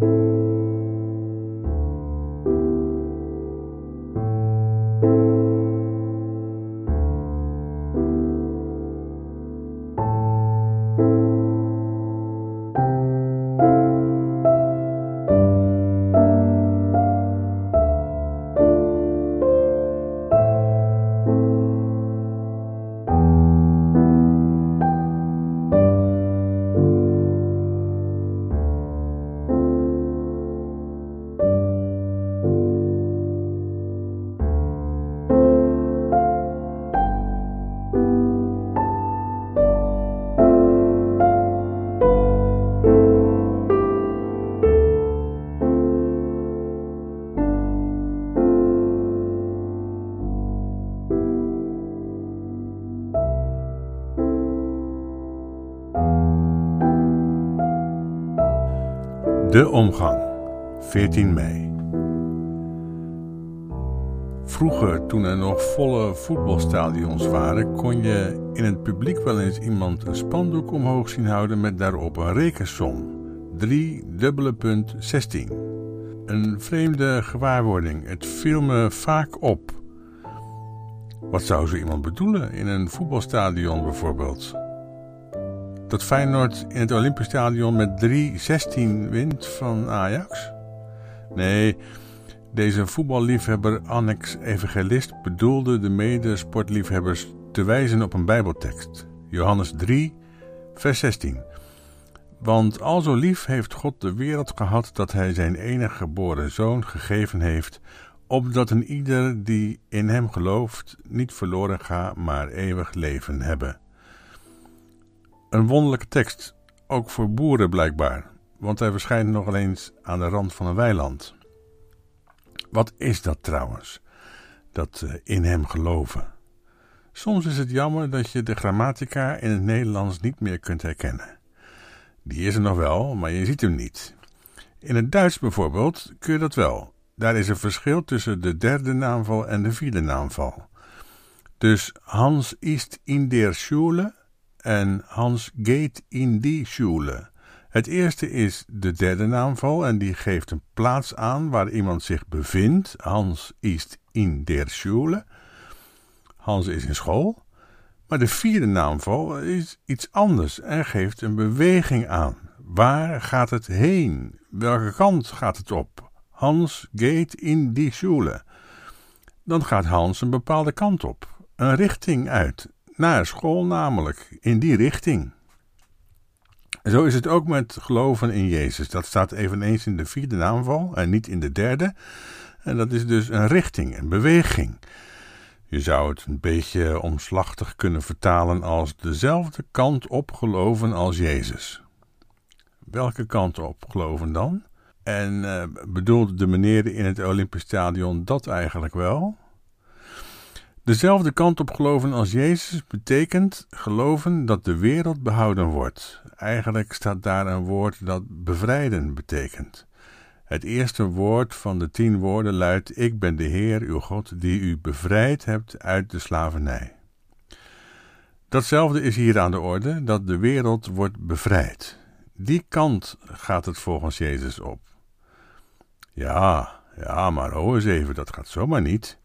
you De omgang, 14 mei. Vroeger, toen er nog volle voetbalstadions waren, kon je in het publiek wel eens iemand een spandoek omhoog zien houden met daarop een rekensom. 3 dubbele punt 16. Een vreemde gewaarwording. Het viel me vaak op. Wat zou zo iemand bedoelen in een voetbalstadion bijvoorbeeld? Dat Feyenoord in het Olympisch Stadion met 3-16 wint van Ajax? Nee, deze voetballiefhebber Annex Evangelist bedoelde de medesportliefhebbers te wijzen op een bijbeltekst. Johannes 3, vers 16. Want al zo lief heeft God de wereld gehad dat hij zijn enige geboren zoon gegeven heeft, opdat een ieder die in hem gelooft niet verloren gaat, maar eeuwig leven hebben. Een wonderlijke tekst, ook voor boeren blijkbaar, want hij verschijnt nog eens aan de rand van een weiland. Wat is dat trouwens, dat eh, in hem geloven? Soms is het jammer dat je de grammatica in het Nederlands niet meer kunt herkennen. Die is er nog wel, maar je ziet hem niet. In het Duits bijvoorbeeld kun je dat wel. Daar is een verschil tussen de derde naamval en de vierde naamval. Dus Hans ist in der Schule en Hans geht in die Schule. Het eerste is de derde naamval en die geeft een plaats aan waar iemand zich bevindt. Hans ist in der Schule. Hans is in school. Maar de vierde naamval is iets anders en geeft een beweging aan. Waar gaat het heen? Welke kant gaat het op? Hans gaat in die Schule. Dan gaat Hans een bepaalde kant op, een richting uit, naar school namelijk, in die richting. Zo is het ook met geloven in Jezus. Dat staat eveneens in de vierde naamval en niet in de derde. En dat is dus een richting, een beweging. Je zou het een beetje omslachtig kunnen vertalen als dezelfde kant op geloven als Jezus. Welke kant op geloven dan? En uh, bedoelde de meneer in het Olympisch Stadion dat eigenlijk wel? Dezelfde kant op geloven als Jezus betekent geloven dat de wereld behouden wordt. Eigenlijk staat daar een woord dat bevrijden betekent. Het eerste woord van de tien woorden luidt: Ik ben de Heer, uw God, die u bevrijd hebt uit de slavernij. Datzelfde is hier aan de orde, dat de wereld wordt bevrijd. Die kant gaat het volgens Jezus op. Ja, ja, maar ho eens even, dat gaat zomaar niet.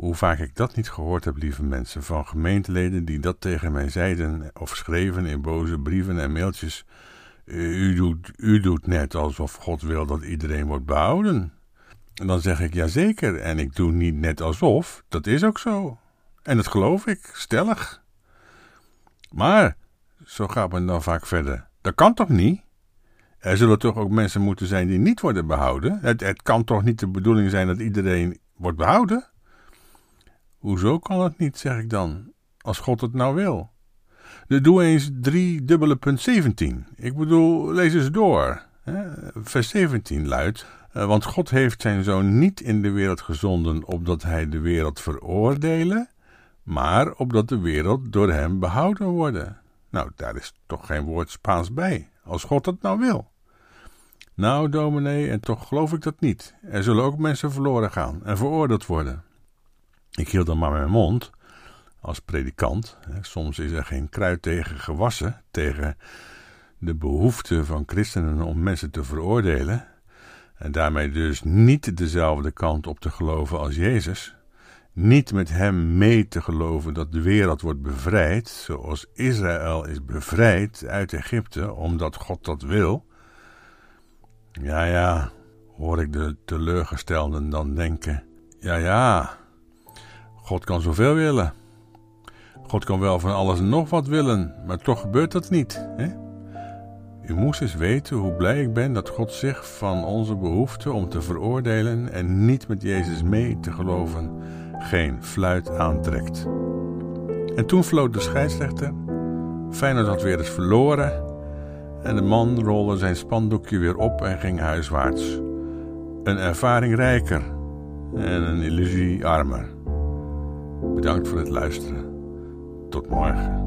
Hoe vaak ik dat niet gehoord heb, lieve mensen, van gemeenteleden die dat tegen mij zeiden of schreven in boze brieven en mailtjes. U doet, u doet net alsof God wil dat iedereen wordt behouden. En dan zeg ik ja zeker, en ik doe niet net alsof, dat is ook zo. En dat geloof ik, stellig. Maar, zo gaat men dan vaak verder, dat kan toch niet? Er zullen toch ook mensen moeten zijn die niet worden behouden? Het, het kan toch niet de bedoeling zijn dat iedereen wordt behouden? Hoezo kan het niet, zeg ik dan, als God het nou wil? De doe eens 3 dubbele punt 17. Ik bedoel, lees eens door. Vers 17 luidt, eh, want God heeft zijn zoon niet in de wereld gezonden opdat hij de wereld veroordelen, maar opdat de wereld door hem behouden worden. Nou, daar is toch geen woord Spaans bij, als God het nou wil. Nou, dominee, en toch geloof ik dat niet. Er zullen ook mensen verloren gaan en veroordeeld worden. Ik hield dan maar mijn mond als predikant. Soms is er geen kruid tegen gewassen, tegen de behoefte van christenen om mensen te veroordelen, en daarmee dus niet dezelfde kant op te geloven als Jezus, niet met hem mee te geloven dat de wereld wordt bevrijd, zoals Israël is bevrijd uit Egypte, omdat God dat wil. Ja, ja, hoor ik de teleurgestelden dan denken: ja, ja, God kan zoveel willen. God kan wel van alles nog wat willen, maar toch gebeurt dat niet. Hè? U moest eens weten hoe blij ik ben dat God zich van onze behoefte om te veroordelen en niet met Jezus mee te geloven geen fluit aantrekt. En toen floot de scheidsrechter. Feyenoord had weer eens verloren. En de man rolde zijn spandoekje weer op en ging huiswaarts. Een ervaring rijker en een illusie armer. Bedankt voor het luisteren. Tot morgen.